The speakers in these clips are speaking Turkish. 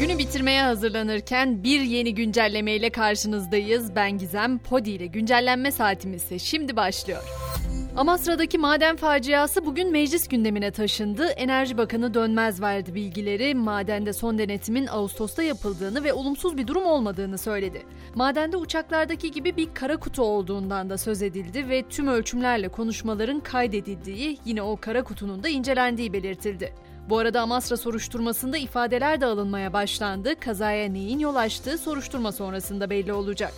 Günü bitirmeye hazırlanırken bir yeni güncellemeyle karşınızdayız. Ben Gizem, Podi ile güncellenme saatimiz ise şimdi başlıyor. Amasra'daki maden faciası bugün meclis gündemine taşındı. Enerji Bakanı Dönmez verdi bilgileri. Madende son denetimin Ağustos'ta yapıldığını ve olumsuz bir durum olmadığını söyledi. Madende uçaklardaki gibi bir kara kutu olduğundan da söz edildi ve tüm ölçümlerle konuşmaların kaydedildiği, yine o kara kutunun da incelendiği belirtildi. Bu arada Amasra soruşturmasında ifadeler de alınmaya başlandı. Kazaya neyin yol açtığı soruşturma sonrasında belli olacak.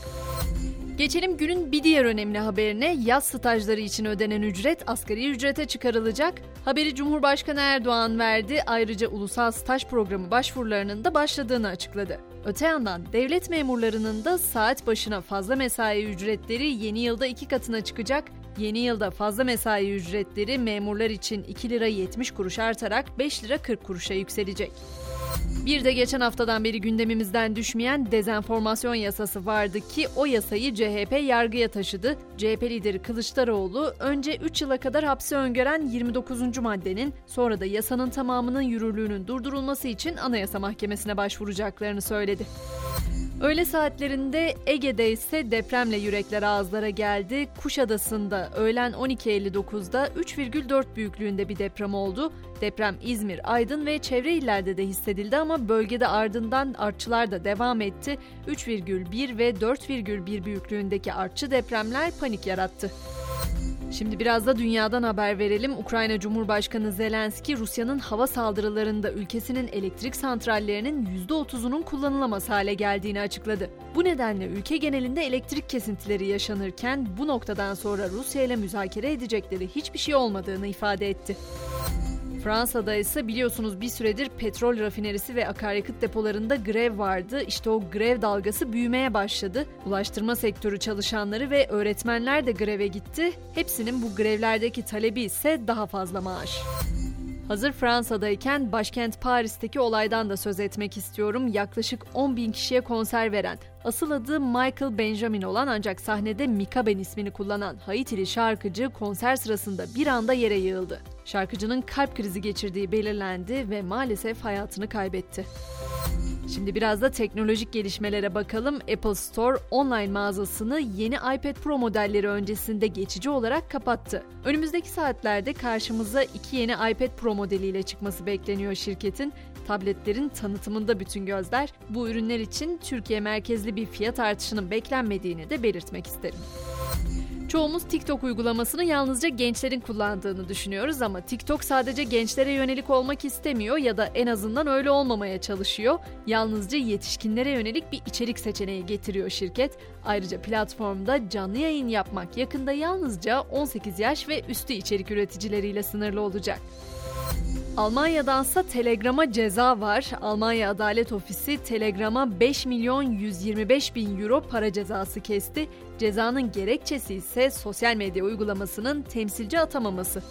Geçelim günün bir diğer önemli haberine. Yaz stajları için ödenen ücret asgari ücrete çıkarılacak. Haberi Cumhurbaşkanı Erdoğan verdi. Ayrıca ulusal staj programı başvurularının da başladığını açıkladı. Öte yandan devlet memurlarının da saat başına fazla mesai ücretleri yeni yılda iki katına çıkacak. Yeni yılda fazla mesai ücretleri memurlar için 2 lira 70 kuruş artarak 5 lira 40 kuruşa yükselecek. Bir de geçen haftadan beri gündemimizden düşmeyen dezenformasyon yasası vardı ki o yasayı CHP yargıya taşıdı. CHP lideri Kılıçdaroğlu önce 3 yıla kadar hapse öngören 29. maddenin sonra da yasanın tamamının yürürlüğünün durdurulması için Anayasa Mahkemesi'ne başvuracaklarını söyledi. Öğle saatlerinde Ege'de ise depremle yürekler ağızlara geldi. Kuşadası'nda öğlen 12.59'da 3,4 büyüklüğünde bir deprem oldu. Deprem İzmir, Aydın ve çevre illerde de hissedildi ama bölgede ardından artçılar da devam etti. 3,1 ve 4,1 büyüklüğündeki artçı depremler panik yarattı. Şimdi biraz da dünyadan haber verelim. Ukrayna Cumhurbaşkanı Zelenski, Rusya'nın hava saldırılarında ülkesinin elektrik santrallerinin %30'unun kullanılamaz hale geldiğini açıkladı. Bu nedenle ülke genelinde elektrik kesintileri yaşanırken bu noktadan sonra Rusya ile müzakere edecekleri hiçbir şey olmadığını ifade etti. Fransa'da ise biliyorsunuz bir süredir petrol rafinerisi ve akaryakıt depolarında grev vardı. İşte o grev dalgası büyümeye başladı. Ulaştırma sektörü çalışanları ve öğretmenler de greve gitti. Hepsinin bu grevlerdeki talebi ise daha fazla maaş. Hazır Fransa'dayken başkent Paris'teki olaydan da söz etmek istiyorum. Yaklaşık 10 bin kişiye konser veren, asıl adı Michael Benjamin olan ancak sahnede Mika Ben ismini kullanan Haitili şarkıcı konser sırasında bir anda yere yığıldı. Şarkıcının kalp krizi geçirdiği belirlendi ve maalesef hayatını kaybetti. Şimdi biraz da teknolojik gelişmelere bakalım. Apple Store online mağazasını yeni iPad Pro modelleri öncesinde geçici olarak kapattı. Önümüzdeki saatlerde karşımıza iki yeni iPad Pro modeliyle çıkması bekleniyor şirketin. Tabletlerin tanıtımında bütün gözler bu ürünler için Türkiye merkezli bir fiyat artışının beklenmediğini de belirtmek isterim. Çoğumuz TikTok uygulamasını yalnızca gençlerin kullandığını düşünüyoruz ama TikTok sadece gençlere yönelik olmak istemiyor ya da en azından öyle olmamaya çalışıyor. Yalnızca yetişkinlere yönelik bir içerik seçeneği getiriyor şirket. Ayrıca platformda canlı yayın yapmak yakında yalnızca 18 yaş ve üstü içerik üreticileriyle sınırlı olacak. Almanya'dansa Telegram'a ceza var. Almanya Adalet Ofisi Telegram'a 5 milyon 125 bin euro para cezası kesti. Cezanın gerekçesi ise sosyal medya uygulamasının temsilci atamaması.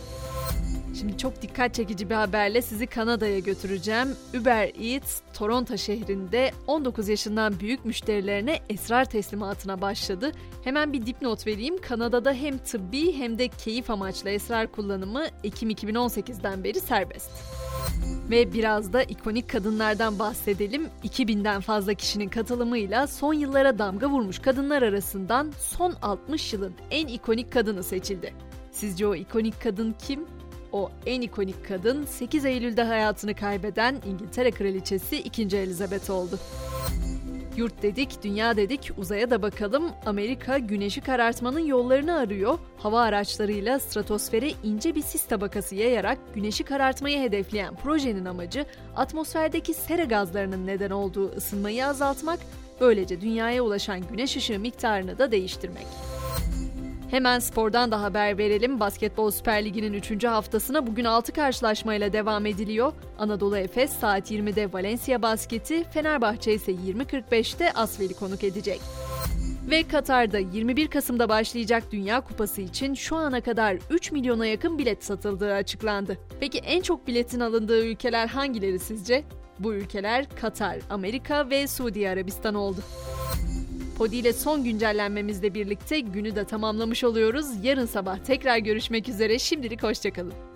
Şimdi çok dikkat çekici bir haberle sizi Kanada'ya götüreceğim. Uber Eats Toronto şehrinde 19 yaşından büyük müşterilerine esrar teslimatına başladı. Hemen bir dipnot vereyim. Kanada'da hem tıbbi hem de keyif amaçlı esrar kullanımı Ekim 2018'den beri serbest. Ve biraz da ikonik kadınlardan bahsedelim. 2000'den fazla kişinin katılımıyla son yıllara damga vurmuş kadınlar arasından son 60 yılın en ikonik kadını seçildi. Sizce o ikonik kadın kim? O en ikonik kadın 8 Eylül'de hayatını kaybeden İngiltere Kraliçesi 2. Elizabeth oldu. Yurt dedik, dünya dedik, uzaya da bakalım. Amerika güneşi karartmanın yollarını arıyor. Hava araçlarıyla stratosfere ince bir sis tabakası yayarak güneşi karartmayı hedefleyen projenin amacı atmosferdeki sera gazlarının neden olduğu ısınmayı azaltmak, böylece dünyaya ulaşan güneş ışığı miktarını da değiştirmek. Hemen spordan da haber verelim. Basketbol Süper Ligi'nin 3. haftasına bugün 6 karşılaşmayla devam ediliyor. Anadolu Efes saat 20'de Valencia Basket'i, Fenerbahçe ise 20.45'te Asvel'i konuk edecek. Ve Katar'da 21 Kasım'da başlayacak Dünya Kupası için şu ana kadar 3 milyona yakın bilet satıldığı açıklandı. Peki en çok biletin alındığı ülkeler hangileri sizce? Bu ülkeler Katar, Amerika ve Suudi Arabistan oldu. Podi ile son güncellenmemizle birlikte günü de tamamlamış oluyoruz. Yarın sabah tekrar görüşmek üzere. Şimdilik hoşçakalın.